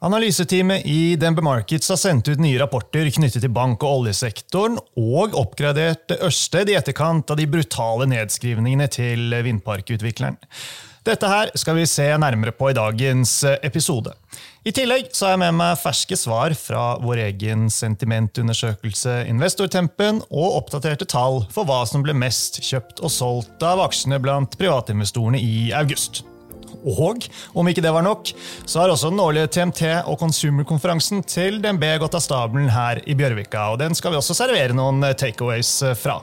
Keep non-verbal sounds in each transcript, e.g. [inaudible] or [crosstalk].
Analyseteamet i DNB Markets har sendt ut nye rapporter knyttet til bank- og oljesektoren, og oppgradert Ørsted i etterkant av de brutale nedskrivningene til vindparkutvikleren. Dette her skal vi se nærmere på i dagens episode. I tillegg så har jeg med meg ferske svar fra vår egen sentimentundersøkelse Investortempen, og oppdaterte tall for hva som ble mest kjøpt og solgt av aksjene blant privatinvestorene i august. Og om ikke det var nok, så har også den årlige TMT- og Consumer-konferansen til DNB gått av stabelen her i Bjørvika, og den skal vi også servere noen takeaways fra.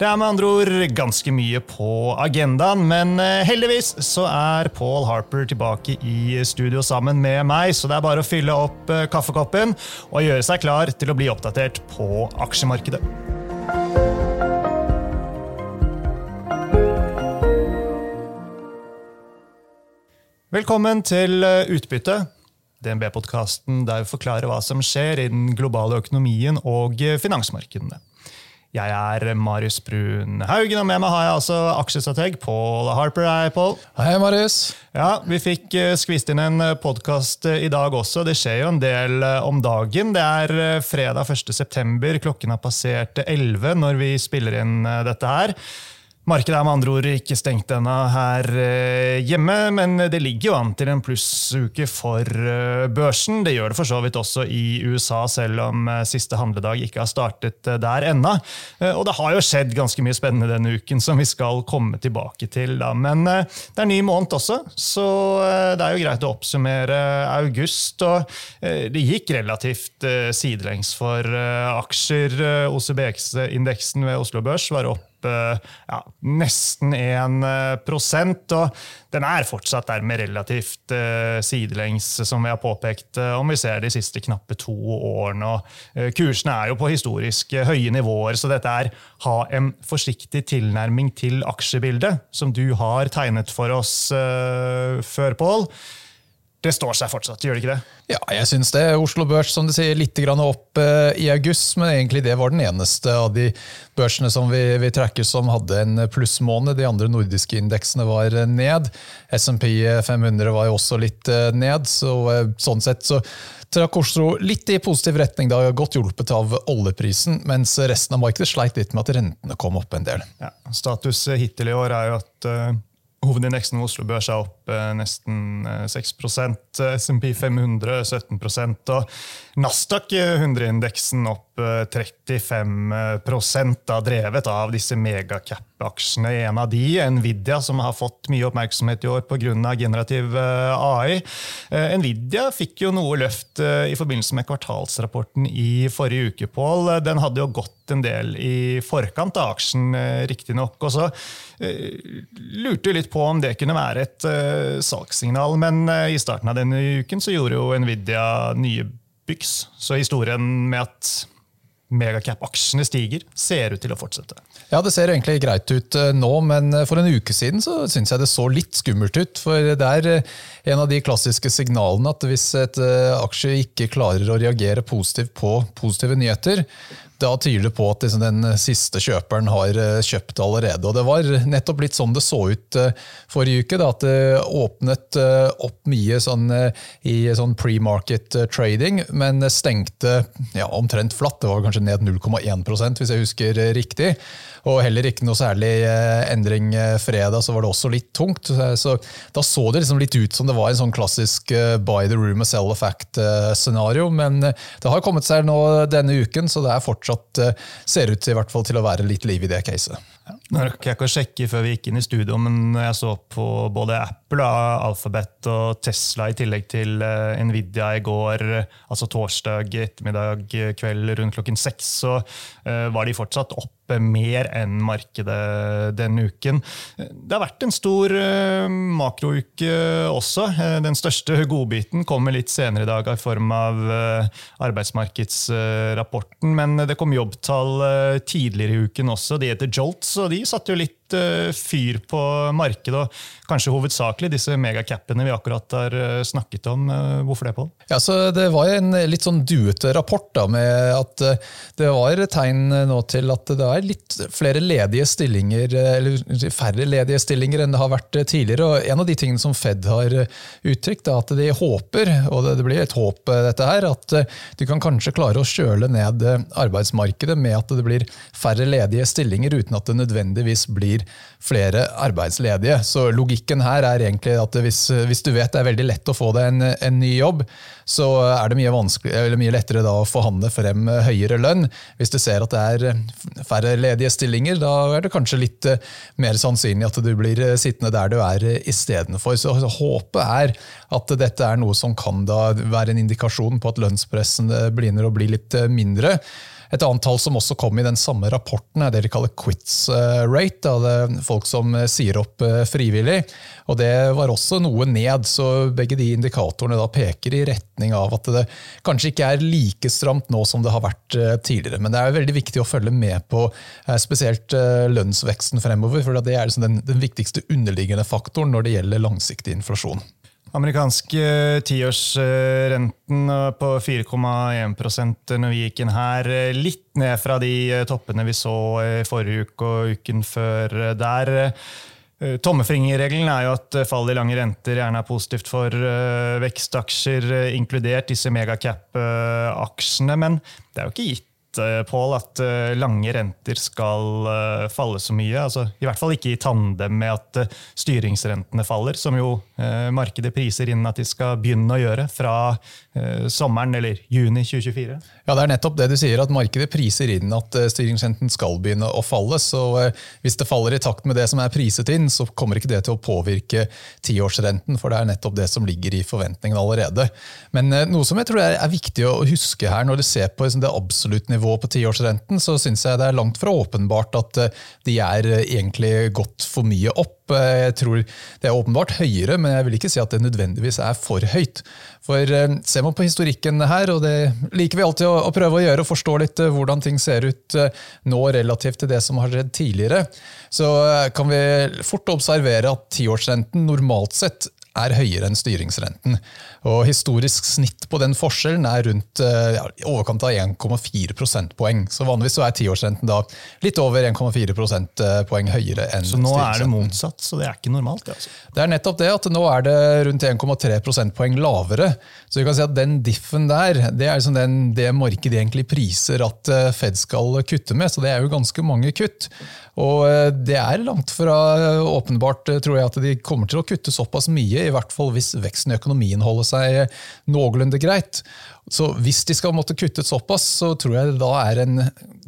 Det er med andre ord ganske mye på agendaen, men heldigvis så er Paul Harper tilbake i studio sammen med meg, så det er bare å fylle opp kaffekoppen og gjøre seg klar til å bli oppdatert på aksjemarkedet. Velkommen til Utbytte, DNB-podkasten der vi forklarer hva som skjer i den globale økonomien og finansmarkedene. Jeg er Marius Brun Haugen, og med meg har jeg altså aksjestrateg Paul Harper. Hei, Paul. Hei, Marius. Ja, Vi fikk skvist inn en podkast i dag også. Det skjer jo en del om dagen. Det er fredag 1.9. Klokken har passert 11 når vi spiller inn dette her. Markedet er med andre ord ikke stengt ennå her hjemme, men det ligger jo an til en plussuke for børsen. Det gjør det for så vidt også i USA, selv om siste handledag ikke har startet der ennå. Og det har jo skjedd ganske mye spennende denne uken som vi skal komme tilbake til. Da. Men det er ny måned også, så det er jo greit å oppsummere august. Og det gikk relativt sidelengs for aksjer. OCBX-indeksen ved Oslo Børs var opp ja, nesten 1 og den er fortsatt dermed relativt uh, sidelengs, som vi har påpekt, om vi ser de siste knappe to årene. og Kursene er jo på historisk høye nivåer, så dette er ha en forsiktig tilnærming til aksjebildet, som du har tegnet for oss før, Pål. Det står seg fortsatt, gjør det ikke det? Ja, jeg syns det. Oslo Børs som du sier, litt opp i august, men egentlig det var den eneste av de børsene som vi, vi trekker som hadde en plussmåned. De andre nordiske indeksene var ned. SMP 500 var jo også litt ned. så Sånn sett så trakk Oslo litt i positiv retning, da godt hjulpet av oljeprisen, mens resten av markedet sleit litt med at rentene kom opp en del. Ja, status hittil i år er jo at Hovedindeksen ved Oslo Børs er opp nesten 6% SMP 500 17% og Nasdaq 100-indeksen opp 35 da, drevet av disse megacap-aksjene. En av de, Nvidia, som har fått mye oppmerksomhet i år pga. generativ AI. Nvidia fikk jo noe løft i forbindelse med kvartalsrapporten i forrige uke. Paul. Den hadde jo gått en del i forkant av aksjen, riktignok. Og så lurte litt på om det kunne være et salgssignal, men i starten av denne uken så gjorde jo Nvidia nye byks. Så historien med at megacap-aksjene stiger, ser ut til å fortsette. Ja, Det ser egentlig greit ut nå, men for en uke siden så syns jeg det så litt skummelt ut. For det er en av de klassiske signalene at hvis et aksje ikke klarer å reagere positivt på positive nyheter, da tyder det på at liksom den siste kjøperen har kjøpt allerede. Og Det var nettopp litt sånn det så ut forrige uke. Da, at det åpnet opp mye sånn, i sånn pre-market trading, men stengte ja, omtrent flatt. Det var kanskje ned 0,1% hvis jeg husker riktig. Og heller ikke noe særlig endring fredag, så var det også litt tungt. Så Da så det liksom litt ut som det var en sånn klassisk buy the room and sell the fact-scenario. Men det har kommet seg nå denne uken, så det er fortsatt ser ut i hvert fall, til å være litt liv i det caset. Nå rakk jeg ikke å sjekke før vi gikk inn i studio, men jeg så på både Apple, Alphabet og Tesla i tillegg til Nvidia i går, altså torsdag ettermiddag kveld rundt klokken seks, så var de fortsatt oppe mer enn markedet denne uken. Det har vært en stor makrouke også. Den største godbiten kommer litt senere i dag i form av arbeidsmarkedsrapporten, men det kom jobbtall tidligere i uken også. De heter Jolts, og de satte jo litt litt fyr på markedet, og kanskje hovedsakelig disse megacapene vi akkurat har snakket om. Hvorfor det, Pål? Ja, Det var en litt sånn duete rapport da, med at det var tegn nå til at det er litt flere ledige stillinger, eller færre ledige stillinger enn det har vært tidligere. og En av de tingene som Fed har uttrykt, er at de håper, og det blir et håp dette her, at de kan kanskje klare å kjøle ned arbeidsmarkedet med at det blir færre ledige stillinger, uten at det nødvendigvis blir flere arbeidsledige. Så logikken her er egentlig at hvis, hvis du vet det er veldig lett å få deg en, en ny jobb, så er det mye, mye lettere å forhandle frem høyere lønn. Hvis du ser at det er færre ledige stillinger, da er det kanskje litt eh, mer sannsynlig at du blir eh, sittende der du er eh, istedenfor. Så håpet er at dette er noe som kan være en indikasjon på at lønnspressen begynner å bli litt mindre. Et annet tall som også kom i den samme rapporten, er det de kaller quits rate. Da, Det er folk som eh, sier opp eh, frivillig. og Det var også noe ned, så begge de indikatorene da peker i retning av at det kanskje ikke er like stramt nå som det har vært tidligere. Men det er veldig viktig å følge med på spesielt lønnsveksten fremover, for det er liksom den, den viktigste underliggende faktoren når det gjelder langsiktig inflasjon. Amerikansk tiårsrenten på 4,1 når vi gikk inn her. Litt ned fra de eh, toppene vi så i forrige uke og uken før der. Eh, tommefingerregelen er jo at fall i lange renter gjerne er positivt for eh, vekstaksjer, inkludert disse megacap-aksjene. Men det er jo ikke gitt Eh, Pål, at eh, lange renter skal eh, falle så mye. Altså, I hvert fall ikke i tandem med at styringsrentene faller, som jo markedet priser inn at de skal begynne å gjøre fra sommeren eller juni 2024. Ja, Det er nettopp det du sier, at markedet priser inn at styringsrenten skal begynne å falle. så Hvis det faller i takt med det som er priset inn, så kommer ikke det til å påvirke tiårsrenten, for det er nettopp det som ligger i forventningene allerede. Men noe som jeg tror er viktig å huske her, når du ser på liksom det absolutt nivået nivå på tiårsrenten, så syns jeg det er langt fra åpenbart at eh, de er eh, egentlig gått for mye opp. Eh, jeg tror Det er åpenbart høyere, men jeg vil ikke si at det nødvendigvis er for høyt. For Ser man på historikken her, og det liker vi alltid å, prøve å gjøre, og forstå litt hvordan ting ser ut nå relativt til det som har skjedd tidligere, så kan vi fort observere at tiårsrenten normalt sett er høyere enn styringsrenten. Og Historisk snitt på den forskjellen er rundt eh, ja, overkant av 1,4 prosentpoeng. Så Vanligvis så er tiårsrenten da litt over 1,4 prosentpoeng høyere enn Så nå er det motsatt, så det er ikke normalt? Det, altså. det er nettopp det, at nå er det rundt 1,3 prosentpoeng lavere. Så vi kan si at den diffen der, det er liksom den, det markedet egentlig priser at eh, Fed skal kutte med. Så det er jo ganske mange kutt. Og eh, det er langt fra åpenbart, tror jeg, at de kommer til å kutte såpass mye, i hvert fall hvis veksten i økonomien holder seg noenlunde greit. Så hvis de skal måtte kutte såpass, så tror jeg det da er en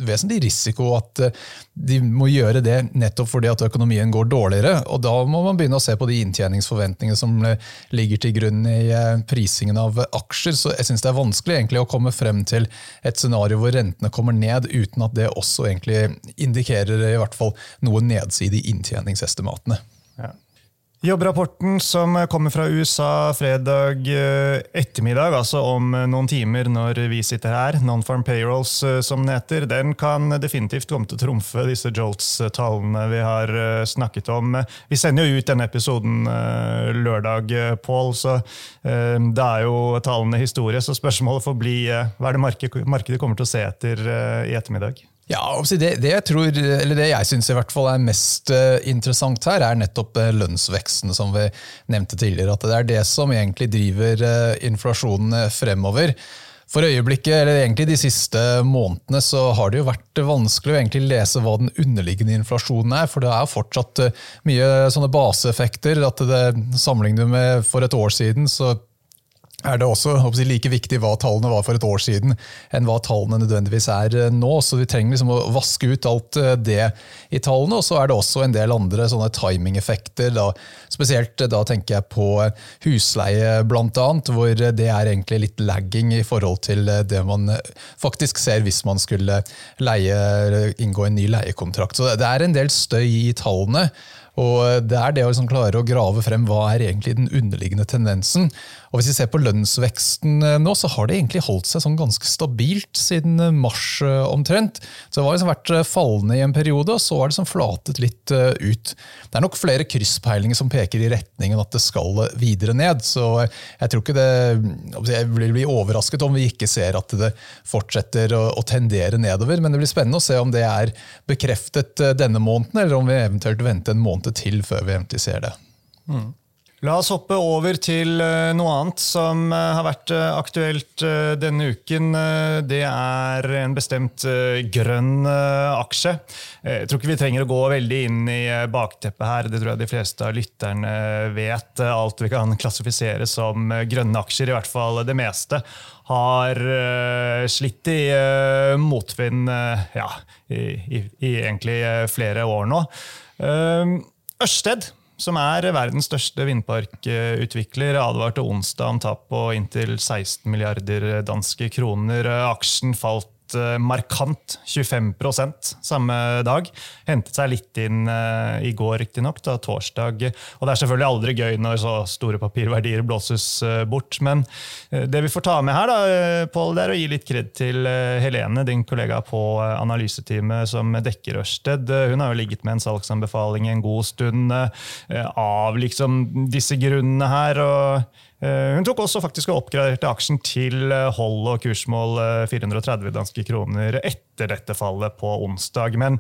vesentlig risiko at eh, de må gjøre det nettopp fordi at økonomien går dårligere. Og da må man begynne å se på de inntjeningsforventningene som eh, ligger til grunn i prisingen av aksjer. Så jeg syns det er vanskelig egentlig å komme frem til et scenario hvor rentene kommer ned, uten at det også egentlig indikerer i hvert fall noe nedside i inntjeningsestimatene. Ja. Jobbrapporten som kommer fra USA fredag eh, ettermiddag, altså om eh, noen timer når vi sitter her, non-farm payrolls eh, som den heter, den kan definitivt komme til å trumfe disse Jolts-tallene vi har snakket om. Vi sender jo ut denne episoden lørdag, Paul, så det er jo tallene historie. Så spørsmålet får bli hva er det markedet kommer til å se etter i ettermiddag? Ja, det, det, jeg tror, eller det jeg syns er mest uh, interessant her, er nettopp uh, lønnsveksten, som vi nevnte tidligere. At det er det som egentlig driver uh, inflasjonen fremover. For øyeblikket, eller egentlig de siste månedene, så har det jo vært vanskelig å egentlig lese hva den underliggende inflasjonen er. For det er fortsatt mye sånne baseeffekter. at det Sammenlignet med for et år siden, så er det også jeg, like viktig hva tallene var for et år siden, enn hva tallene nødvendigvis er eh, nå. Så vi trenger liksom å vaske ut alt eh, det i tallene. Og så er det også en del andre sånne timingeffekter. Spesielt da tenker jeg på husleie, bl.a., hvor det er egentlig litt lagging i forhold til det man faktisk ser hvis man skulle leie, inngå en ny leiekontrakt. Så det er en del støy i tallene. Og Det er det å liksom klare å grave frem hva er egentlig den underliggende tendensen. Og Hvis vi ser på lønnsveksten eh, nå, så har det egentlig holdt seg sånn ganske stabilt siden eh, mars omtrent. Så Det har liksom vært fallende i en periode, og så har det sånn flatet litt ut. Det er nok flere krysspeilinger som peker i retningen at det skal videre ned. Så jeg tror ikke det Jeg vil bli overrasket om vi ikke ser at det fortsetter å tendere nedover. Men det blir spennende å se om det er bekreftet denne måneden, eller om vi eventuelt venter en måned til før vi eventuelt ser det. Mm. La oss hoppe over til eh, noe annet som eh, har vært eh, aktuelt denne uken. Det er en bestemt grønn aksje. Jeg tror ikke vi trenger å gå veldig inn i bakteppet her. Det tror jeg de fleste av lytterne vet. Alt vi kan klassifisere som grønne aksjer, i hvert fall det meste, har slitt i motvind ja, i, i, i egentlig flere år nå. Ørsted som er verdens største vindparkutvikler, advarte onsdag om tap på inntil 16 milliarder danske kroner. Aksjen falt Eh, markant 25% samme dag. Hentet seg litt inn uh, i går, riktignok, torsdag. Og det er selvfølgelig aldri gøy når så store papirverdier blåses uh, bort. Men det vi får ta med her, da, Paul, det er å gi litt kred til Helene, din kollega på analyseteamet som dekker Ørsted. hun har jo ligget med en salgsanbefaling en god stund av liksom disse grunnene her. og Eh, hun tok også faktisk og oppgraderte aksjen til eh, hold og kursmål 430 eh, danske kroner etter dette fallet på onsdag. Men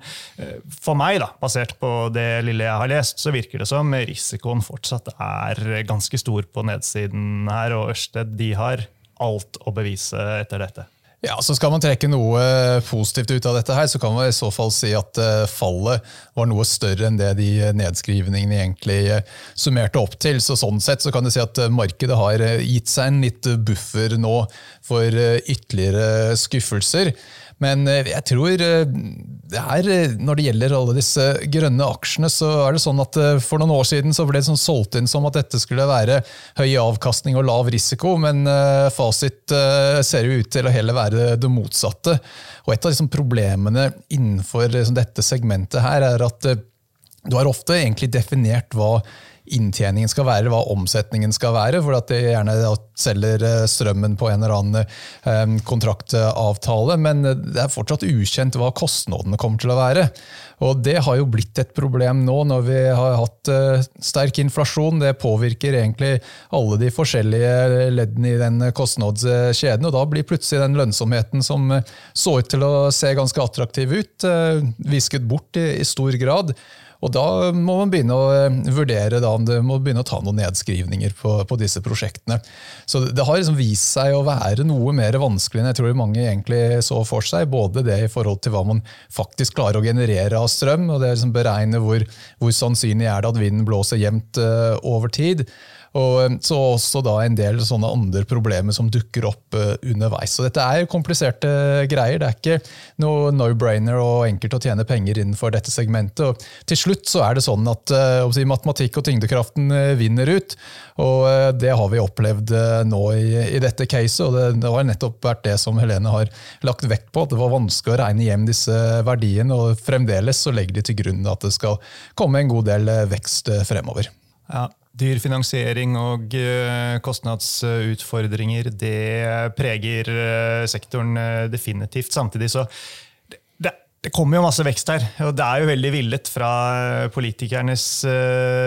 for meg, da, basert på det lille jeg har lest, så virker det som risikoen fortsatt er ganske stor på nedsiden her, og Ørsted de har alt å bevise etter dette. Ja, så Skal man trekke noe positivt ut av dette, her, så kan man i så fall si at eh, fallet var noe større enn det de nedskrivningene egentlig eh, summerte opp til. Så Sånn sett så kan du si at eh, markedet har gitt seg en litt buffer nå for ytterligere skuffelser. Men eh, jeg tror eh, det er, eh, når det gjelder alle disse grønne aksjene, så er det sånn at for noen år siden så ble det sånn solgt inn som at dette skulle være høy avkastning og lav risiko, men fasit ser jo ut til å heller være det motsatte. Og Et av liksom problemene innenfor dette segmentet her er at du har ofte egentlig definert hva inntjeningen skal være, hva omsetningen skal være. For at de gjerne selger eh, strømmen på en eller annen eh, kontraktavtale. Men det er fortsatt ukjent hva kostnadene kommer til å være. Og Det har jo blitt et problem nå når vi har hatt eh, sterk inflasjon. Det påvirker egentlig alle de forskjellige leddene i den kostnadskjeden. og Da blir plutselig den lønnsomheten som så ut til å se ganske attraktiv ut, visket bort i stor grad. Og Da må man begynne å eh, vurdere da, om det må begynne å ta noen nedskrivninger på, på disse prosjektene. Så Det har liksom vist seg å være noe mer vanskelig enn jeg tror mange egentlig så for seg. Både det i forhold til hva man faktisk klarer å generere av strøm, og det liksom beregne hvor, hvor sannsynlig er det at vinden blåser jevnt uh, over tid. Og eh, så også da en del sånne andre problemer som dukker opp uh, underveis. Så dette er kompliserte greier. Det er ikke noe no-brainer og enkelt å tjene penger innenfor dette segmentet. Og til slutt så er det sånn at si, matematikk og tyngdekraften vinner ut. Og det har vi opplevd nå i, i dette caset, og det, det, har nettopp vært det som Helene har lagt vekt på. At det var vanskelig å regne hjem disse verdiene, og fremdeles så legger de til grunn at det skal komme en god del vekst fremover. Ja, Dyr finansiering og eh, kostnadsutfordringer det preger eh, sektoren eh, definitivt. Samtidig så det kommer jo masse vekst her, og det er jo veldig villet fra politikernes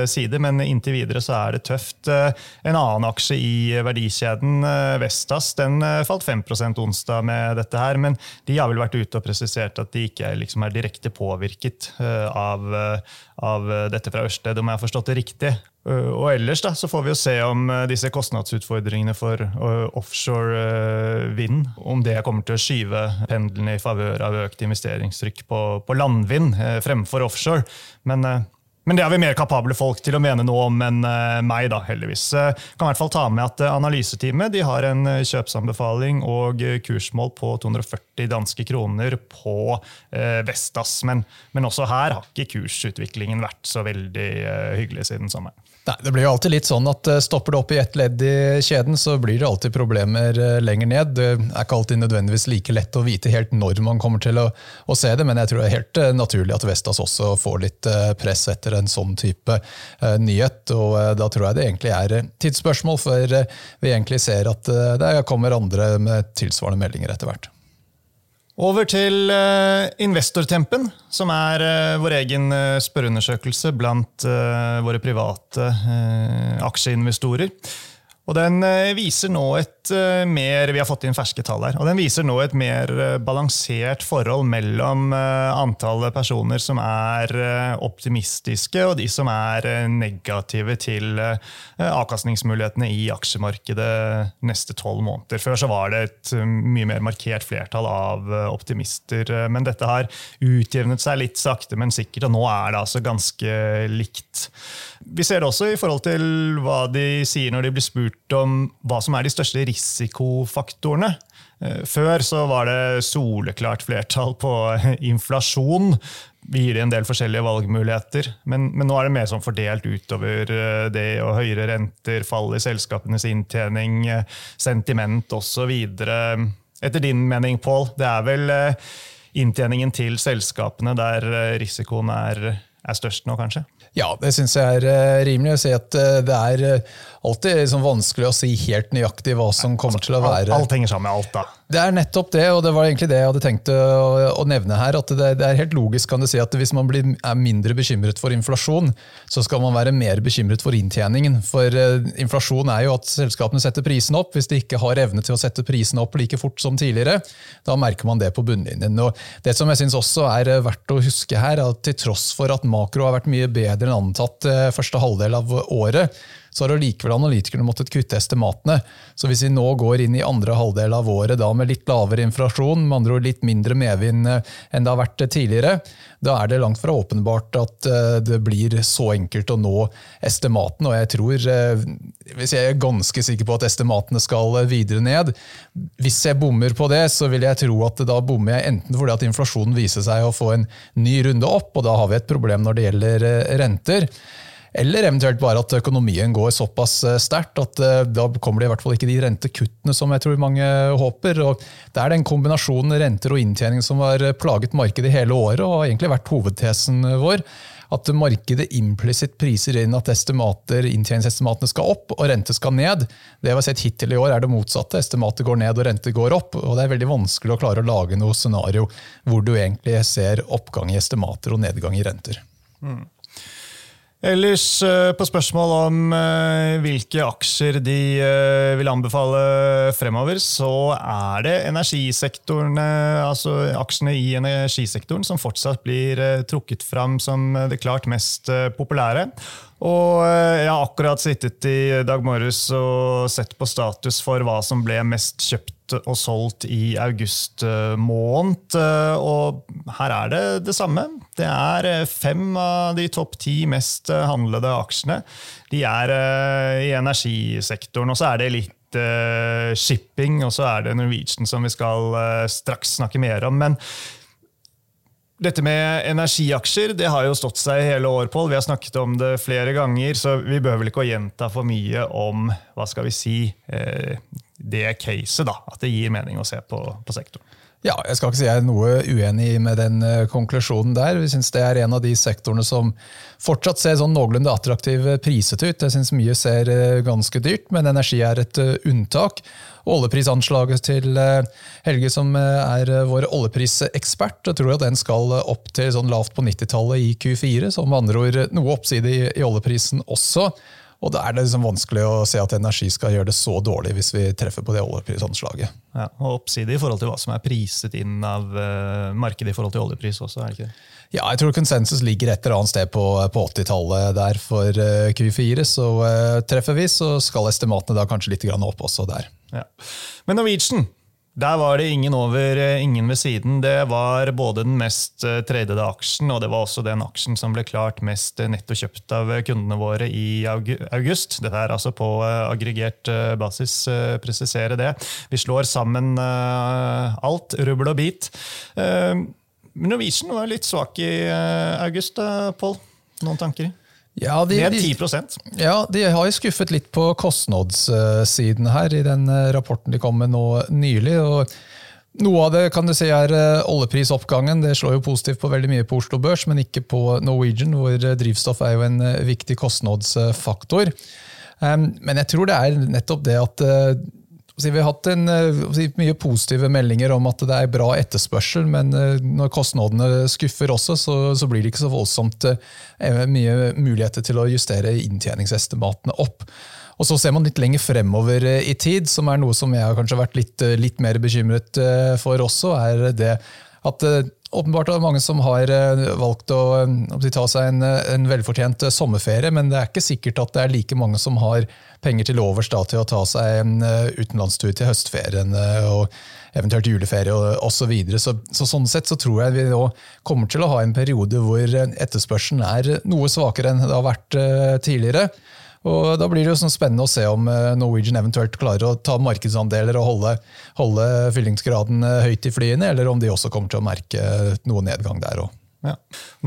side, men inntil videre så er det tøft. En annen aksje i verdikjeden, Vestas, den falt 5% onsdag med dette her, men de har vel vært ute og presisert at de ikke liksom er direkte påvirket av, av dette fra Ørsted, om jeg har forstått det riktig. Eh, og ellers da, så får vi jo se om eh, disse kostnadsutfordringene for eh, offshore vind om det kommer til å skyve pendlene i favør av økt investeringstrykk på, på landvind fremfor offshore. Men men det har vi mer kapable folk til å mene noe om enn meg, da, heldigvis. Kan i hvert fall ta med at Analyseteamet de har en kjøpsanbefaling og kursmål på 240 danske kroner på Vestas. Men, men også her har ikke kursutviklingen vært så veldig hyggelig siden sommeren. Nei, Det blir jo alltid litt sånn at eh, stopper det opp i ett ledd i kjeden, så blir det alltid problemer eh, lenger ned. Det er ikke alltid nødvendigvis like lett å vite helt når man kommer til å, å se det, men jeg tror det er helt eh, naturlig at Vestas også får litt press etter en sånn type nyhet. og Da tror jeg det egentlig er tidsspørsmål, for vi egentlig ser at det kommer andre med tilsvarende meldinger etter hvert. Over til uh, Investortempen, som er uh, vår egen uh, spørreundersøkelse blant våre private aksjeinvestorer. Og den eh, viser nå et eh, mer Vi har fått inn ferske tall her. Og den viser nå et mer eh, balansert forhold mellom antallet personer som er optimistiske, og de som er negative til avkastningsmulighetene i aksjemarkedet neste tolv måneder. Før så var det et mye mer markert flertall av optimister. Men dette har utjevnet seg litt sakte, men sikkert, og nå er det altså ganske likt. Vi ser det også i forhold til hva de sier når de blir spurt om hva som er de største risikofaktorene. Eh, før så var det soleklart flertall på inflasjon. Vi gir en del forskjellige valgmuligheter, men, men, nå er det mer sånn fordelt utover eh, det og høyere renter, fall i selskapenes inntjening, eh, sentiment osv. Etter din mening, Pål, det er vel inntjeningen til selskapene der risikoen er, er størst nå, kanskje? Ja, det syns jeg er uh, rimelig å si at uh, det er uh, alltid liksom, vanskelig å si helt nøyaktig hva som kommer til å være Alt henger sammen med alt, da. Det er nettopp det, og det var egentlig det jeg hadde tenkt å, nevne her. at det, er helt logisk kan du si at Hvis man blir, er mindre bekymret for inflasjon, så skal man være mer bekymret for inntjeningen. For inflasjon er jo at selskapene setter prisen opp. Hvis de ikke har evne til å sette prisen opp like fort som tidligere, da merker man det på bunnlinjen. Og det som jeg synes også er verdt å huske her, er at til tross for at makro har vært mye bedre enn antatt eh, første halvdel av året, så har likevel analytikerne måttet kutte estimatene. Så hvis vi nå går inn i andre halvdel av året da med litt lavere inflasjon, med andre ord litt mindre medvind eh, enn det har vært eh, tidligere, da er det langt fra åpenbart at det blir så enkelt å nå estimatene. Og jeg tror, hvis jeg er ganske sikker på at estimatene skal videre ned, hvis jeg bommer på det, så vil jeg tro at da bommer jeg enten fordi at inflasjonen viser seg å få en ny runde opp, og da har vi et problem når det gjelder renter. Eller eventuelt bare at økonomien går såpass eh, sterkt at eh, da kommer det i hvert fall ikke de rentekuttene som jeg tror mange håper. Og det er den kombinasjonen renter og inntjening som har plaget markedet hele året og har egentlig vært hovedtesen vår. At markedet implisitt priser inn at inntjeningsestimatene skal opp og rente skal ned. Det vi har sett hittil i år er det motsatte. Estimater går ned og rente går opp. og Det er veldig vanskelig å klare å lage noe scenario hvor du egentlig ser oppgang i estimater og nedgang i renter. Mm. Ellers eh, på spørsmål om eh, hvilke aksjer de eh, vil anbefale fremover, så er det energisektoren, altså aksjene i energisektoren som fortsatt blir trukket fram som det klart mest populære. Og jeg har akkurat sittet i dag morges og sett på status for hva som ble mest kjøpt og solgt i august måned. Og her er det det samme. Det er fem av de topp ti mest handlede aksjene. De er i energisektoren. Og så er det litt shipping, og så er det Norwegian som vi skal straks snakke mer om. Men dette med energiaksjer det har jo stått seg hele år, Pål. Vi har snakket om det flere ganger, så vi behøver vel ikke å gjenta for mye om hva skal vi si, det caset. da, At det gir mening å se på, på sektoren. Ja, jeg skal ikke si jeg er noe uenig med den uh, konklusjonen der. Vi synes Det er en av de sektorene som fortsatt ser sånn noenlunde attraktiv eh, priset ut. Jeg synes mye ser uh, ganske dyrt, men energi er et unntak. Oljeprisanslaget til Helge, som er vår oljeprisekspert, tror at den skal opp til sånn lavt på 90-tallet i Q4. Så med andre ord noe oppside i oljeprisen også. Og da er det liksom vanskelig å se at energi skal gjøre det så dårlig hvis vi treffer på det oljeprisanslaget. Ja, og oppside i forhold til hva som er priset inn av uh, markedet i forhold til oljepris også, er det ikke det? Ja, jeg tror konsensus ligger et eller annet sted på, på 80-tallet der for uh, Q4. Så uh, treffer vi, så skal estimatene da kanskje litt opp også der. Ja. Men Norwegian der var det ingen over, eh, ingen ved siden. Det var både den mest eh, tradede aksjen, og det var også den aksjen som ble klart mest eh, netto kjøpt av kundene våre i august. Dette er altså på aggregert basis, presisere det. Vi slår sammen alt, rubbel og bit. Norwegian var litt svak i august, Pål. Noen tanker? Ja, de, Ned 10 de, Ja, de har jo skuffet litt på kostnadssiden her, i den eh, rapporten de kom med nå nylig. og noe av det kan du si er eh, oljeprisoppgangen. Det slår jo positivt på veldig mye på Oslo Børs, men ikke på Norwegian, hvor eh, drivstoff er jo en viktig kostnadsfaktor. Men jeg tror det er nettopp det at vi har hatt en, mye positive meldinger om at det er bra etterspørsel, men når kostnadene skuffer også, så, så blir det ikke så voldsomt mye muligheter til å justere inntjeningsestimatene opp. Og så ser man litt lenger fremover eh, i tid, som er noe som jeg har kanskje vært litt, eh, litt mer bekymret eh, for også, er det at åpenbart er det mange som har valgt å, å ta seg en, en, velfortjent sommerferie, men det er ikke sikkert at det er like mange som har penger til overs til å ta seg en utenlandstur til høstferien og eventuelt juleferie osv. Så, videre. så så Sånn sett så tror jeg vi nå kommer til å ha en periode hvor etterspørselen er noe svakere enn det har vært tidligere. Og Da blir det jo sånn spennende å se om eh, Norwegian eventuelt klarer å ta markedsandeler og holde, holde fyllingsgraden eh, høyt i flyene, eller om de også kommer til å merke noe nedgang der òg. Ja.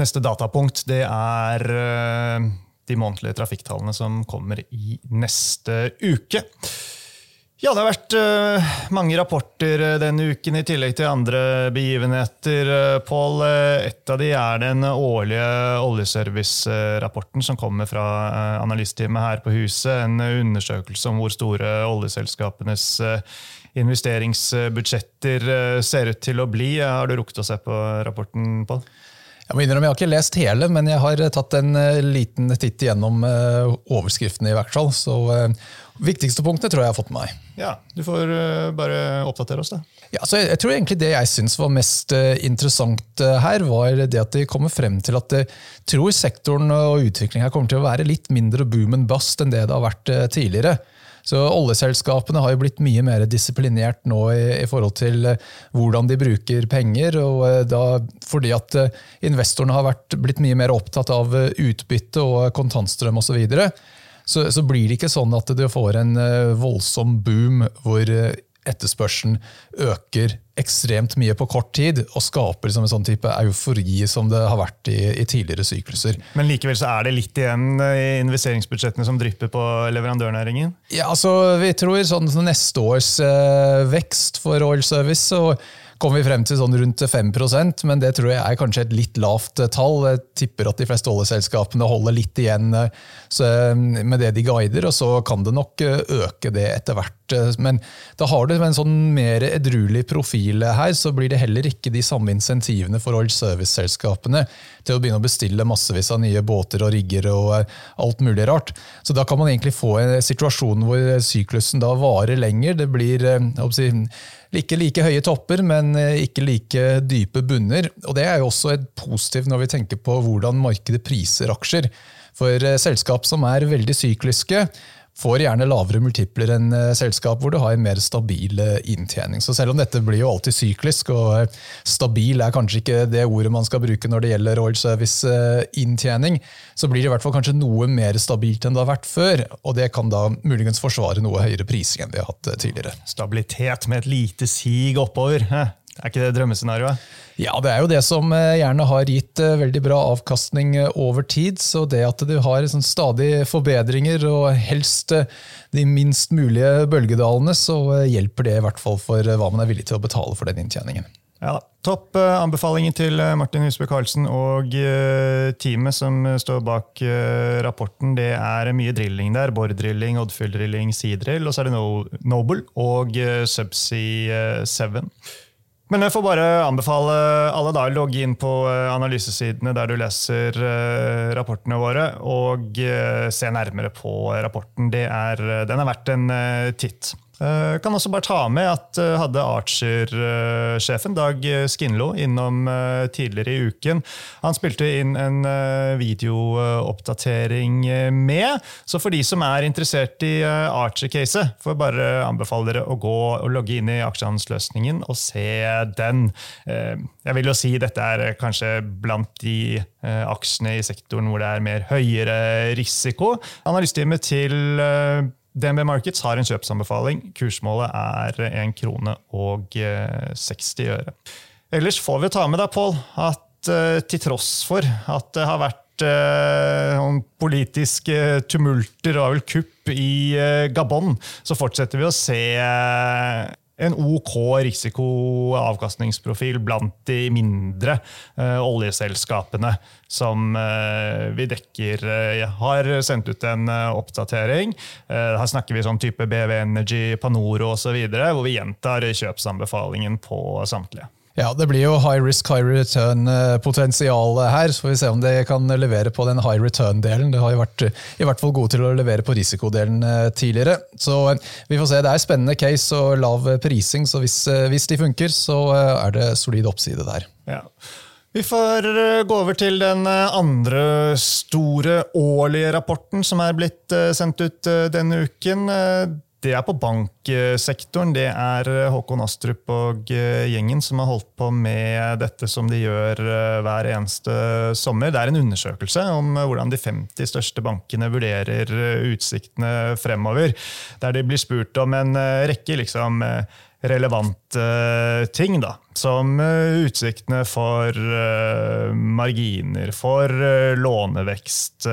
Neste datapunkt det er eh, de månedlige trafikktallene som kommer i neste uke. Ja, det har vært uh, mange rapporter uh, denne uken, i tillegg til andre begivenheter. Uh, Pål, et av de er den årlige oljeservice-rapporten som kommer fra analysteamet her på huset. En undersøkelse om hvor store oljeselskapenes investeringsbudsjetter ser ut til å bli. Har du rukket å se på rapporten, Pål? Jeg må innrømme, jeg har ikke lest hele, men jeg har tatt en liten titt gjennom overskriftene. i hvert fall. Så Viktigste punktet tror jeg jeg har fått med meg. Ja, Du får bare oppdatere oss. da. Ja, så jeg, jeg, tror egentlig Det jeg syns var mest interessant her, var det at de kommer frem til at de tror sektoren og utviklinga kommer til å være litt mindre boom and bust enn det det har vært tidligere. Så Oljeselskapene har jo blitt mye mer disiplinert nå i, i forhold til hvordan de bruker penger. og da, Fordi at investorene har vært, blitt mye mer opptatt av utbytte og kontantstrøm osv. Så så, så, blir det ikke sånn at du får en voldsom boom hvor etterspørselen øker ekstremt mye på kort tid og skaper liksom en sånn type eufori som det har vært i, i, tidligere sykluser. Men likevel så er det litt igjen i investeringsbudsjettene som drypper på leverandørnæringen? Ja, altså Vi tror sånn neste års eh, vekst for oil service så kom vi frem til sånn rundt 5% men det tror jeg er kanskje et litt lavt tall. Jeg tipper at de fleste oljeselskapene holder litt igjen eh, med det de guider, og så kan det nok eh, øke det etter hvert. Men da har du en sånn mer edruelig profil her, så blir det heller ikke de samme insentivene for oil service-selskapene til å begynne å bestille massevis av nye båter og rigger og eh, alt mulig rart. Så da kan man egentlig få en situasjon hvor syklusen da varer lenger. Det blir jeg si, like like høye topper, men eh, ikke like dype bunner. Og Det er jo også et positivt når vi tenker på hvordan markedet priser aksjer. For eh, selskap som er veldig sykliske, får gjerne lavere multipler enn eh, selskap hvor du har en mer stabil eh, inntjening. Så selv om dette blir jo alltid syklisk, og eh, stabil er kanskje ikke det ordet man skal bruke når det gjelder oil service-inntjening, så blir det i hvert fall kanskje noe mer stabilt enn det har vært før. Og det kan da muligens forsvare noe høyere priser enn vi har hatt tidligere. Stabilitet med et lite sig oppover. Er ikke det drømmescenarioet? Ja, det er jo det som eh, gjerne har gitt eh, veldig bra avkastning eh, over tid. Så det at du har sånn stadig forbedringer, og helst de minst mulige bølgedalene, så hjelper det i hvert fall for hva man er villig til å betale for den inntjeningen. Ja, Topp anbefalinger til Martin Husbø Karlsen og teamet som står bak rapporten. Det er mye drilling der. Bordrilling, Oddfjell-drilling, Seadrill. Og så er det Noble og Subsea 7. Men jeg får bare anbefale alle da å logge inn på eh, analysesidene der du leser eh, rapportene våre, og eh, se nærmere på rapporten. Er, den er verdt en titt. Uh, kan også bare ta med at uh, hadde Archer-sjefen Dag Skinlo innom tidligere i uken. Han spilte inn en videooppdatering med. Så for de som er interessert i Archer-caset, får jeg bare anbefale dere å gå og logge inn i aksjehandelsløsningen og se den. jeg vil jo si dette er kanskje blant de aksjene i sektoren hvor det er mer høyere risiko. Analyseteamet til DNB Markets har en kjøpsanbefaling. Kursmålet er 1 krone og 60 eh, øre. Ellers får vi ta med deg, Pål, at eh, til tross for at det har vært eh, politiske tumulter og kupp i Gabon, så fortsetter vi å se en OK risiko-avkastningsprofil blant de mindre eh, oljeselskapene som eh, vi dekker. Jeg har sendt ut en eh, oppdatering. Eh, her snakker vi sånn type BV Energy, Panoro osv., hvor vi gjentar kjøpsanbefalingen på samtlige. Ja, Det blir jo high risk, high return-potensial her. Så får vi se om det kan levere på den high return-delen. Det har jo vært i hvert fall gode til å levere på risikodelen tidligere. Så vi får se. Det er spennende case og lav prising, så hvis, hvis de funker, så er det solid oppside der. Ja. Vi får gå over til den andre store årlige rapporten som er blitt sendt ut denne uken. Det er på banksektoren. Det er Håkon Astrup og gjengen som har holdt på med dette som de gjør hver eneste sommer. Det er en undersøkelse om hvordan de 50 største bankene vurderer utsiktene fremover. Der de blir spurt om en rekke liksom, relevante ting, da. Som utsiktene for marginer, for lånevekst,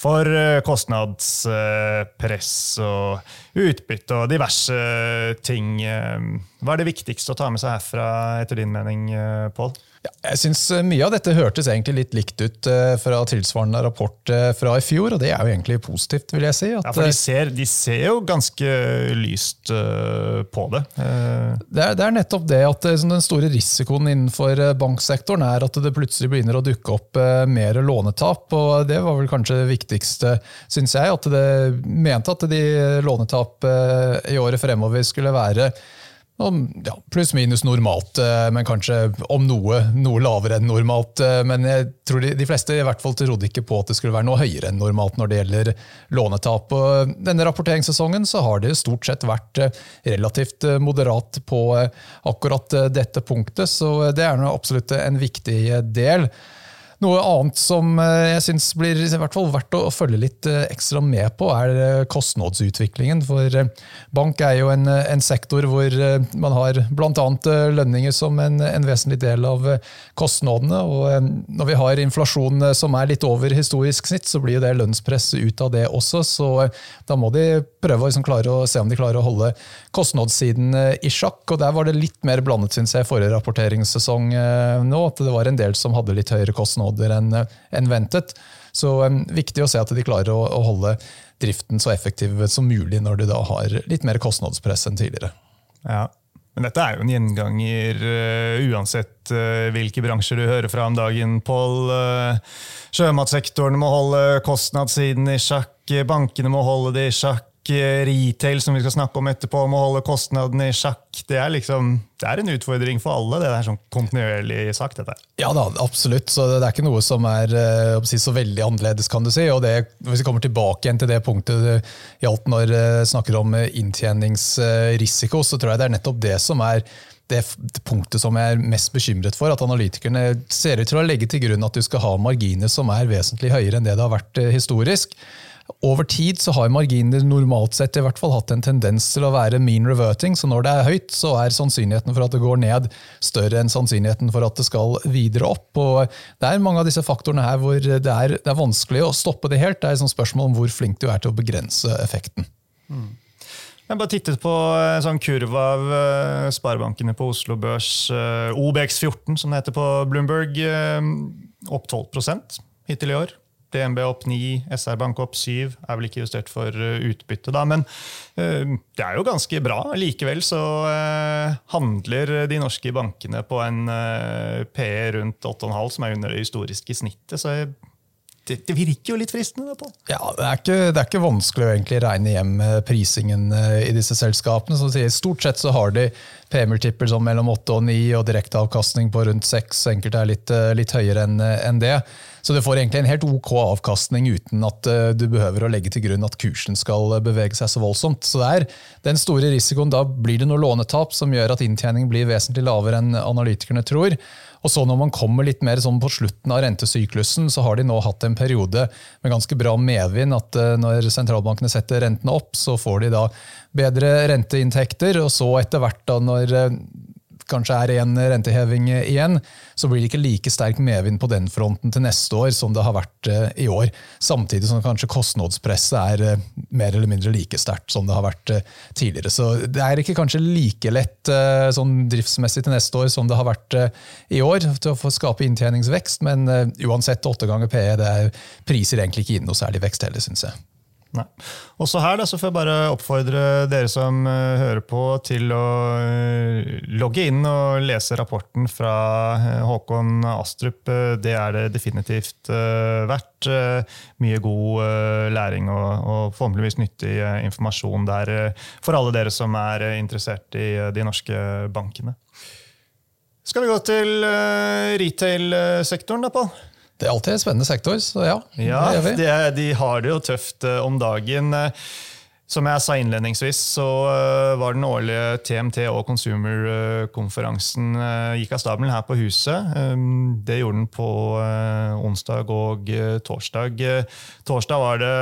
for kostnadspress og utbytte og diverse ting. Hva er det viktigste å ta med seg herfra, etter din mening, Pål? Ja, jeg synes Mye av dette hørtes egentlig litt likt ut fra tilsvarende rapport fra i fjor, og det er jo egentlig positivt, vil jeg si. ja, for de ser, de ser, jo ganske lyst på det. Det er, det er nettopp det at den store risikoen innenfor banksektoren er at det plutselig begynner å dukke opp mer lånetap, og det var vel kanskje det viktigste, syns jeg. At det mente at de lånetap i året fremover skulle være ja, pluss-minus normalt, men kanskje om noe, noe lavere enn normalt. Men jeg tror de, de, fleste i hvert fall trodde ikke på at det skulle være noe høyere enn normalt når det gjelder lånetap. Og denne rapporteringssesongen så har det stort sett vært relativt moderat på akkurat dette punktet, så det er absolutt en viktig del. Noe annet som jeg syns blir i hvert fall verdt å følge litt ekstra med på, er kostnadsutviklingen. For bank er jo en, en sektor hvor man har bl.a. lønninger som en, en, vesentlig del av kostnadene. Og når vi har inflasjon som er litt over historisk snitt, så blir det lønnspress ut av det også. Så da må de prøve å liksom klare å se om de klarer å holde kostnadssiden i sjakk. Og der var det litt mer blandet, syns jeg, forrige rapporteringssesong nå. At det var en del som hadde litt høyere kostnader enn en ventet. Så um, viktig å se at de klarer å, å, holde driften så effektiv som mulig når de da har litt mer kostnadspress enn tidligere. Ja, men dette er jo en gjenganger uh, uansett uh, hvilke bransjer du hører fra om dagen, Pål. Uh, sjømatsektoren må holde kostnadssiden i sjakk, bankene må holde det i sjakk retail, som vi skal snakke om etterpå, om å holde kostnadene i sjakk. Det er, liksom, det er en utfordring for alle. Det er sånn kontinuerlig sagt. dette. Ja da, absolutt. Så Det er ikke noe som er si, så veldig annerledes, kan du si. Og det, Hvis vi kommer tilbake igjen til det punktet det gjaldt når vi snakker om inntjeningsrisiko, så tror jeg det er nettopp det som er det punktet som jeg er mest bekymret for. At analytikerne ser ut til å legge til grunn at du skal ha marginer som er vesentlig høyere enn det det har vært historisk. Over tid så har marginer normalt sett i hvert fall hatt en tendens til å være mean reverting, så når det er høyt, så er sannsynligheten for at det går ned større enn sannsynligheten for at det skal videre opp. Og det er mange av disse faktorene her hvor det er, det er vanskelig å stoppe det helt. Det er et spørsmål om hvor flink du er til å begrense effekten. Mm. Jeg bare tittet på en sånn kurv av sparebankene på Oslo Børs. OBX14, som det heter på Bloomberg. Opp 12 hittil i år. DNB opp 9, SR Bank opp 7. Er vel ikke justert for eh, utbytte, da, men uh, det er jo ganske bra. Likevel så uh, handler de norske bankene på en PE rundt 8,5, som er under det historiske snittet. så jeg det, det, virker jo litt fristende. på. Ja, Det er ikke, det er ikke vanskelig å egentlig regne hjem prisingen i disse selskapene. som sier, Stort sett så har de PM-multipler som mellom 8 og 9 og direkteavkastning på rundt 6. Enkelte er litt, litt høyere enn en det. Så du får egentlig en helt ok avkastning uten at eh, du behøver å legge til grunn at kursen skal eh, bevege seg så voldsomt. Så det er den store risikoen. Da blir det noe lånetap som gjør at inntjeningen blir vesentlig lavere enn analytikerne tror. Og så Når man kommer litt mer sånn på slutten av rentesyklusen, så har de nå hatt en periode med ganske bra medvind. at eh, Når sentralbankene setter rentene opp, så får de da bedre renteinntekter. og så etter hvert da når kanskje er en renteheving igjen, så blir det ikke like sterk medvind på den fronten til neste år som det har vært eh, i år. Samtidig som kanskje kostnadspresset er eh, mer eller mindre like sterkt som det har vært eh, tidligere. Så det er ikke kanskje like lett sånn driftsmessig til neste år som det har vært i år til å få skape inntjeningsvekst, men uansett åtte ganger PE, det er priser egentlig ikke inn noe særlig vekst heller, syns jeg. Nei. Også her da, så får jeg bare oppfordre dere som uh, hører på, til å uh, logge inn og lese rapporten fra uh, Håkon Astrup. det er det definitivt verdt. mye god læring og, og forhåpentligvis nyttig informasjon der for alle dere som er interessert i de norske bankene. Skal vi gå til retail-sektoren, da, Pål? Det er alltid en spennende sektor, så ja. Ja, det, De har det jo tøft uh, om dagen. Som jeg sa innledningsvis, så uh, var den årlige TMT og Consumer-konferansen gikk av stabelen her på huset. Det gjorde den på onsdag og torsdag. Torsdag var det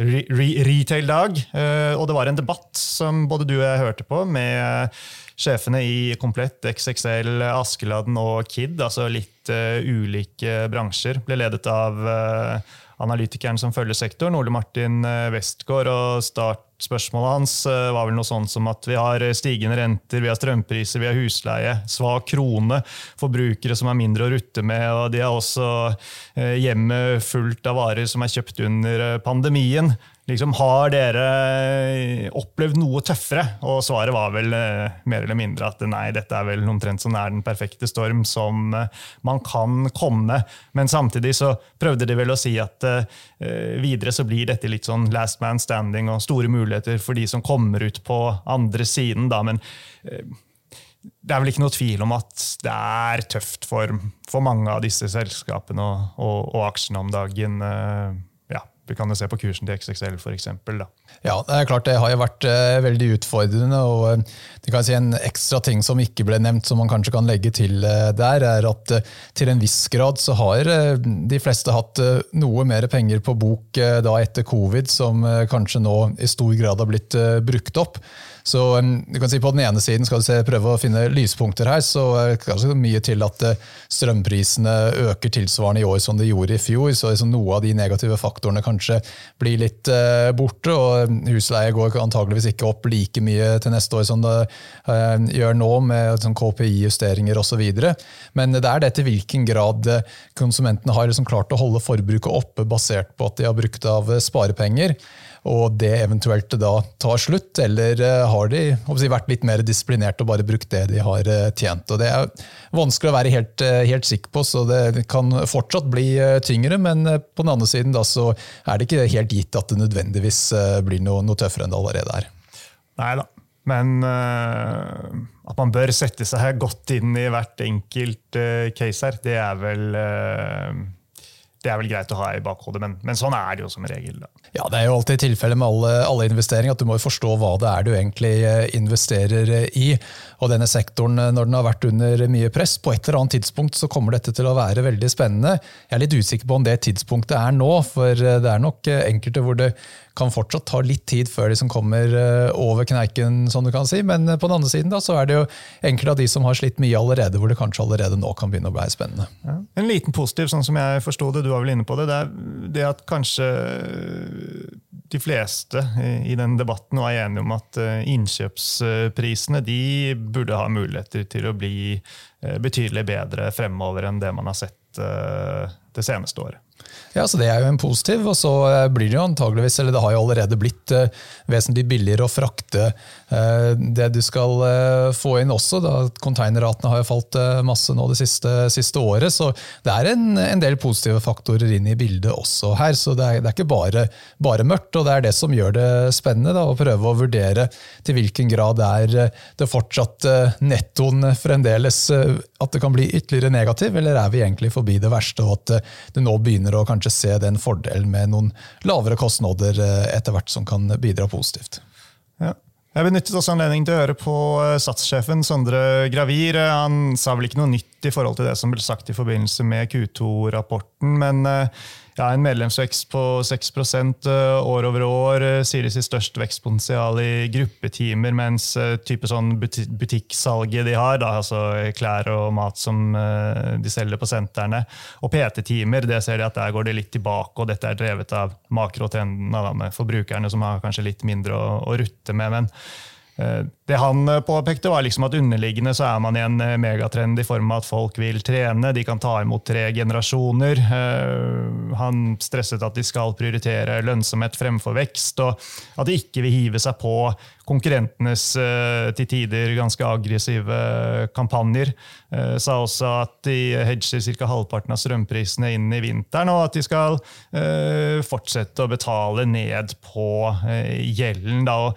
re retail-dag, og det var en debatt som både du og jeg hørte på, med sjefene i Komplett, XXL, Askeladden og Kid, altså litt uh, ulike bransjer, ble ledet av uh, analytikeren som følger sektoren, Ole Martin uh, Westgård. og Startspørsmålet hans var vel noe sånn som at vi har stigende renter, vi har strømpriser, vi har husleie, svak krone, forbrukere som er mindre å rutte med, og de har også hjemmet fullt av varer som er kjøpt under pandemien. Liksom, har dere opplevd noe tøffere? Og svaret var vel eh, mer eller mindre at nei, dette er vel omtrent som er den perfekte storm som eh, man kan komme. Men samtidig så prøvde de vel å si at uh, videre så blir dette litt sånn last man standing og store muligheter for de som kommer ut på andre siden. da, men uh, det er vel ikke noe tvil om at det er tøft for, for mange av disse selskapene og, og, og aksjene om dagen. Eh, vi kan jo se på kursen til XXL f.eks. Ja, det er klart det har jo vært eh, veldig utfordrende. og uh, det kan jeg si En ekstra ting som ikke ble nevnt, som man kanskje kan legge til eh, der, er at til en viss grad så har de fleste hatt noe mer penger på bok da etter covid, som kanskje nå i stor grad har blitt brukt opp. Så du kan si På den ene siden skal du se, prøve å finne lyspunkter her, så er det kanskje mye til at uh, strømprisene øker tilsvarende i år som de gjorde i fjor. Så liksom noe av de negative faktorene kanskje blir litt uh, borte. og Husleie går antageligvis ikke opp like mye til neste år som det uh, gjør nå, med sånn KPI-justeringer osv. Men det er det til hvilken grad konsumentene har liksom klart å holde forbruket oppe basert på at de har brukt av sparepenger og det eventuelt da tar slutt, eller eh, har de si, vært litt mer disiplinert og bare brukt det de har eh, tjent. Og Det er vanskelig å være helt, eh, helt sikker på, så det kan fortsatt bli tyngre. Men på den andre siden da, så er det ikke helt gitt at det nødvendigvis blir noe, noe tøffere enn det allerede er. Nei da. Men uh, at man bør sette seg godt inn i hvert enkelt uh, case her, det er vel uh, det er vel greit å ha i bakhodet, men, men sånn er det jo som regel. Da. Ja, Det er jo alltid tilfellet med alle, alle, investeringer, at du må forstå hva det er du egentlig eh, investerer eh, i. Og denne sektoren, eh, når den har vært under mye press, på et eller annet tidspunkt så kommer dette til å være veldig spennende. Jeg er litt usikker på om det tidspunktet er nå, for det er nok enkelte hvor det kan fortsatt ta litt tid før de som kommer over kneiken, som du kan si. Men på den andre siden da, så er det jo enkelte av de som har slitt mye allerede, hvor det kanskje allerede nå kan begynne å bli spennende. Ja. En liten positiv, sånn som jeg forsto det, du var vel inne på det, det er det at kanskje de fleste i den debatten var enige om at eh, innkjøpsprisene de burde ha muligheter til å bli eh, betydelig bedre fremover enn det man har sett eh, det seneste året. Ja, så Det er jo en positiv. og så eh, blir Det jo antageligvis, eller det har jo allerede blitt uh, vesentlig billigere å frakte uh, det du skal få inn også. da Konteinerratene har jo falt masse nå det siste, siste, året. Så det er en, en, del positive faktorer inn i bildet også her. Så det er, det er ikke bare, bare, mørkt. og Det er det som gjør det spennende. da, Å prøve å vurdere til hvilken grad er det fortsatt nettoen fremdeles at det kan bli ytterligere negativ, eller er vi egentlig forbi det verste, og at det nå begynner å kanskje se den fordelen med noen lavere kostnader eh, etter hvert som kan bidra positivt. Ja. Jeg benyttet også anledningen til å høre på eh, satssjefen Sondre Gravir. Han sa vel ikke noe nytt i forhold til det som ble sagt i forbindelse med Q2-rapporten, men eh, ja, en medlemsvekst på 6% år over år. Sier de sier størst vekstpotensial i gruppetimer, mens type sånn butikksalget de har, da, altså klær og mat som de selger på sentrene, og PT-timer, det ser de at der går det litt tilbake, og dette er drevet av makrotrendene med forbrukerne som har kanskje litt mindre å, å rutte med. men Eh, det han eh, påpekte, var liksom at underliggende så er man i en eh, megatrend i form av at folk vil trene, de kan ta imot tre generasjoner. Han stresset at de skal prioritere lønnsomhet fremfor vekst, og at de ikke vil hive seg på konkurrentenes til tider ganske aggressive kampanjer. Sa også at de hedger ca. halvparten av strømprisene inn i vinteren, og at de skal fortsette å betale ned på gjelden. Da.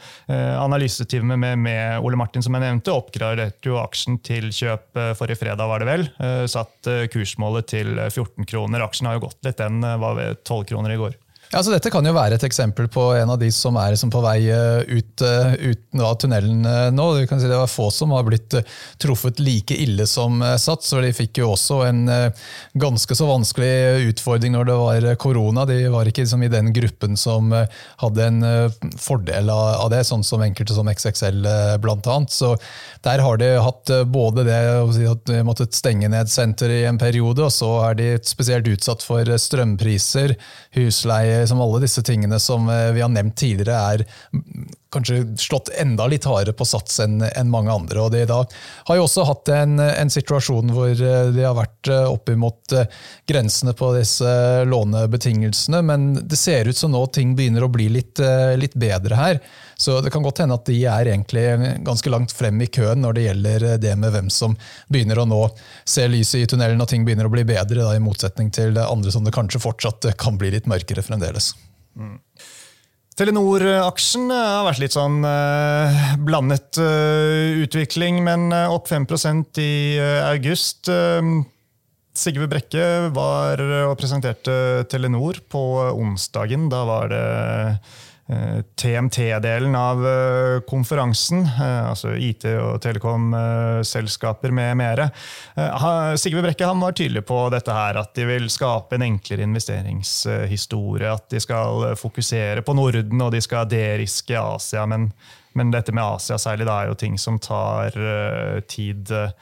Analyseteamet med, med, Ole Martin, som jeg nevnte, oppgraderte jo aksjen til kjøp eh, forrige fredag, var det vel. Eh, satt eh, kursmålet til 14 kroner. Aksjen har jo gått litt, den var ved 12 kroner i går. Ja, så Dette kan jo være et eksempel på en av de som er som på vei eh, ut, eh, ut av tunnelen eh, nå. Si Det var få som har blitt truffet like ille som Sats. og De fikk jo også en ganske så vanskelig utfordring når det var korona. De var ikke liksom i den gruppen som hadde en fordel av det, sånn som enkelte som XXL bl.a. Så der har de hatt både det at de måttet stenge ned senter i en periode, og så er de spesielt utsatt for strømpriser, husleie som alle disse tingene som eh, vi har nevnt tidligere, er kanskje slått enda litt hardere på sats enn en mange andre. og De da har jo også hatt en, en situasjon hvor eh, de har vært eh, oppimot grensene på disse lånebetingelsene, men det ser ut som nå ting begynner å bli litt, litt bedre her. Så det kan godt hende at de er egentlig ganske langt frem i køen når det gjelder det med hvem som begynner å nå se lyset i tunnelen og ting begynner å bli bedre, da, i motsetning til andre som det kanskje fortsatt kan bli litt mørkere fremdeles. Mm. Telenor-aksjen har vært litt sånn uh, blandet uh, utvikling, men opp 5 i august. Sigve Brekke var og presenterte Telenor på onsdagen. Da var det TMT-delen av eh, konferansen, eh, altså IT- og telekom-selskaper med mere. Eh, Sigve Brekke var tydelig på dette her, at de vil skape en enklere investeringshistorie. At de skal fokusere på Norden og de skal deriske Asia. Men, men dette med Asia særlig, da er jo ting som tar tid. Eh,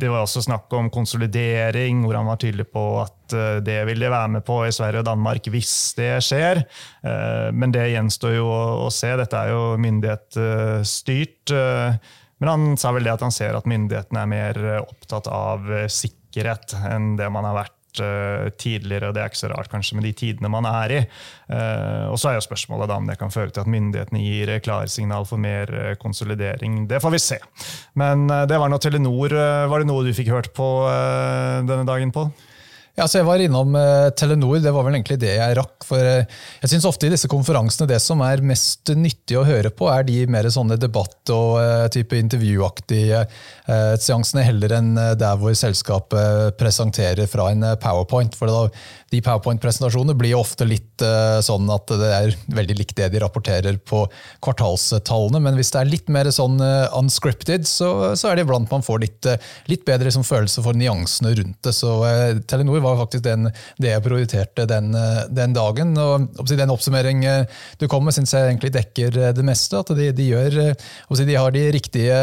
det var også snakk om konsolidering, hvor han var tydelig på at eh, det vil de være med på i Sverige og Danmark hvis det skjer. Eh, men det gjenstår jo å se. Dette er jo myndighetsstyrt. Men han sa vel det at han ser at myndighetene er mer opptatt av sikkerhet enn det man har vært tidligere, og det er ikke så rart kanskje med de tidene man er i. Uh, og så er jo spørsmålet da om det kan føre til at myndighetene gir klarsignal for mer konsolidering. Det får vi se. Men det var nå Telenor. Var det noe du fikk hørt på denne dagen, Pål? Ja, så Jeg var innom uh, Telenor, det var vel egentlig det jeg rakk. for uh, Jeg synes ofte i disse konferansene det som er mest nyttig å høre på, er de mer sånne debatt- og uh, type intervjuaktige seansene, heller enn der hvor selskapet presenterer fra en powerpoint. for da de powerpoint-presentasjonene blir ofte litt sånn at det er veldig likt det de rapporterer på kvartalstallene. Men hvis det er litt mer sånn unscripted, så, så, er det iblant man får litt, litt bedre liksom, følelse for nyansene rundt det. Så Telenor var faktisk den, det jeg prioriterte den, den dagen. og Den oppsummering du kom med, syns jeg egentlig dekker det meste. At de, de, gjør, de har de riktige,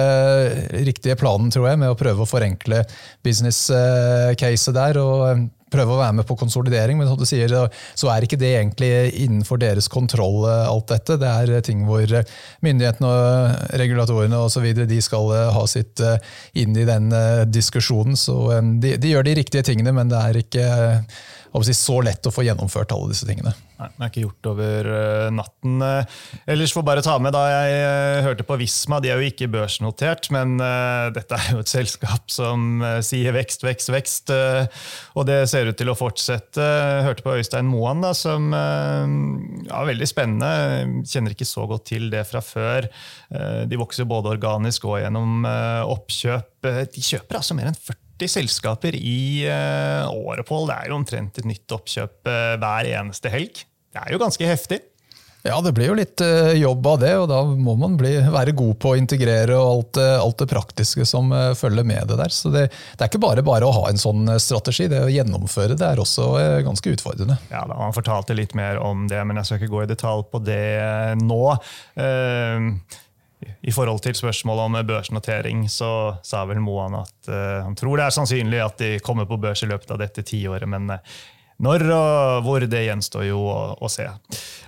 riktige planene, tror jeg, med å prøve å forenkle business-caset der. og prøve å være med på konsolidering, men som du sier, så er ikke det egentlig innenfor deres kontroll, eh, alt dette. Det er ting hvor eh, myndighetene og regulatorene og så videre, de skal eh, ha sitt inn i den diskusjonen. Så de, de gjør de riktige tingene, men det er ikke så lett å få gjennomført alle disse tingene. Nei, Det er ikke gjort over uh, natten. Uh, ellers får bare ta med da jeg uh, hørte på Visma. De er jo ikke børsnotert, men dette er jo et [laughs] selskap som sier vekst, vekst, vekst. og det ser ut til å fortsette. Hørte på Øystein Moan, da, som ja, veldig spennende. Kjenner ikke så godt til det fra før. de vokser både organisk og gjennom oppkjøp. De kjøper altså mer enn 40 40 selskaper i uh, året, Pål. Det er jo omtrent et nytt oppkjøp uh, hver eneste helg. Det er jo ganske heftig. Ja, det blir jo litt uh, jobb av det, og da må man bli, være god på å integrere og alt, uh, alt det praktiske som uh, følger med det der. Så det, det, er ikke bare bare å ha en sånn strategi, det å gjennomføre det er også ganske utfordrende. Ja, da Han fortalte litt mer om det, men jeg skal ikke gå i detalj på det nå. I forhold til spørsmålet om børsnotering så sa vel Moan at han tror det er sannsynlig at de kommer på børs i løpet av dette tiåret, men når og hvor, det gjenstår jo å, å, se.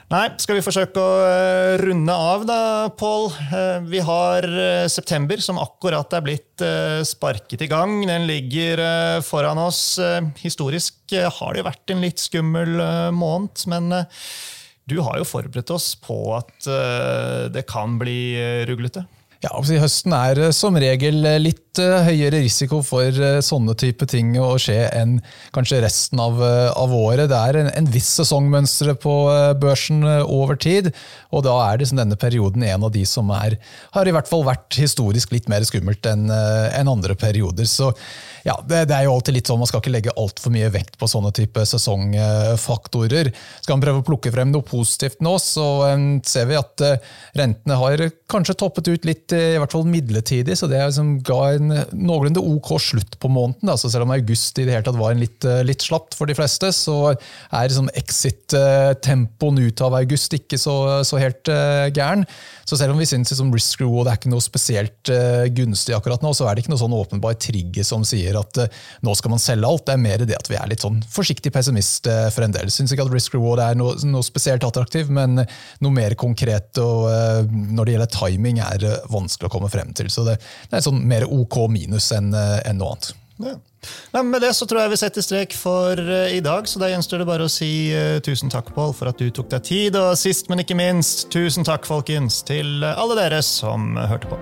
Nei, skal vi forsøke å uh, runde av, da, Pål? Uh, vi har uh, september, som akkurat er blitt sparket i gang. Den ligger foran oss. historisk har det jo vært en litt skummel måned, men du har jo forberedt oss på at det kan bli ruglete. Ja, altså Høsten er eh, som regel eh, eh, høyere risiko for sånne type ting å skje enn kanskje resten av, av året. Det er en, en viss sesongmønstre på børsen over tid, og da er det denne perioden en av de som er, har i hvert fall vært historisk litt mer skummelt enn en andre perioder. Så ja, det, det, er jo alltid litt sånn, Man skal ikke legge altfor mye vekt på sånne type sesongfaktorer. Skal man prøve å plukke frem noe positivt nå, så ser vi at rentene har kanskje toppet ut litt, i hvert fall midlertidig. så Det liksom ga en noenlunde ok slutt på måneden. Altså selv om august i det hele tatt var en litt, uh, litt slapt for de fleste, så er sånn exit-tempoen ut av august ikke så, så helt uh, gæren. Så selv om vi syns liksom risk reward er ikke noe spesielt gunstig akkurat nå, så er det ikke noe sånn åpenbar trigger som sier at uh, nå skal man selge alt. Det er mer det at vi er litt sånn forsiktig pessimist uh, for en del. Syns ikke at risk reward er noe, noe spesielt attraktiv, men noe mer konkret og uh, når det gjelder timing, er vanskelig å komme frem til. Så det, det er sånn mer OK minus enn en noe annet. Ja. Nei, med det så tror jeg vi setter strek for uh, i dag. så Da gjenstår det bare å si uh, tusen takk Paul, for at du tok deg tid. Og sist, men ikke minst, tusen takk folkens, til alle dere som hørte på.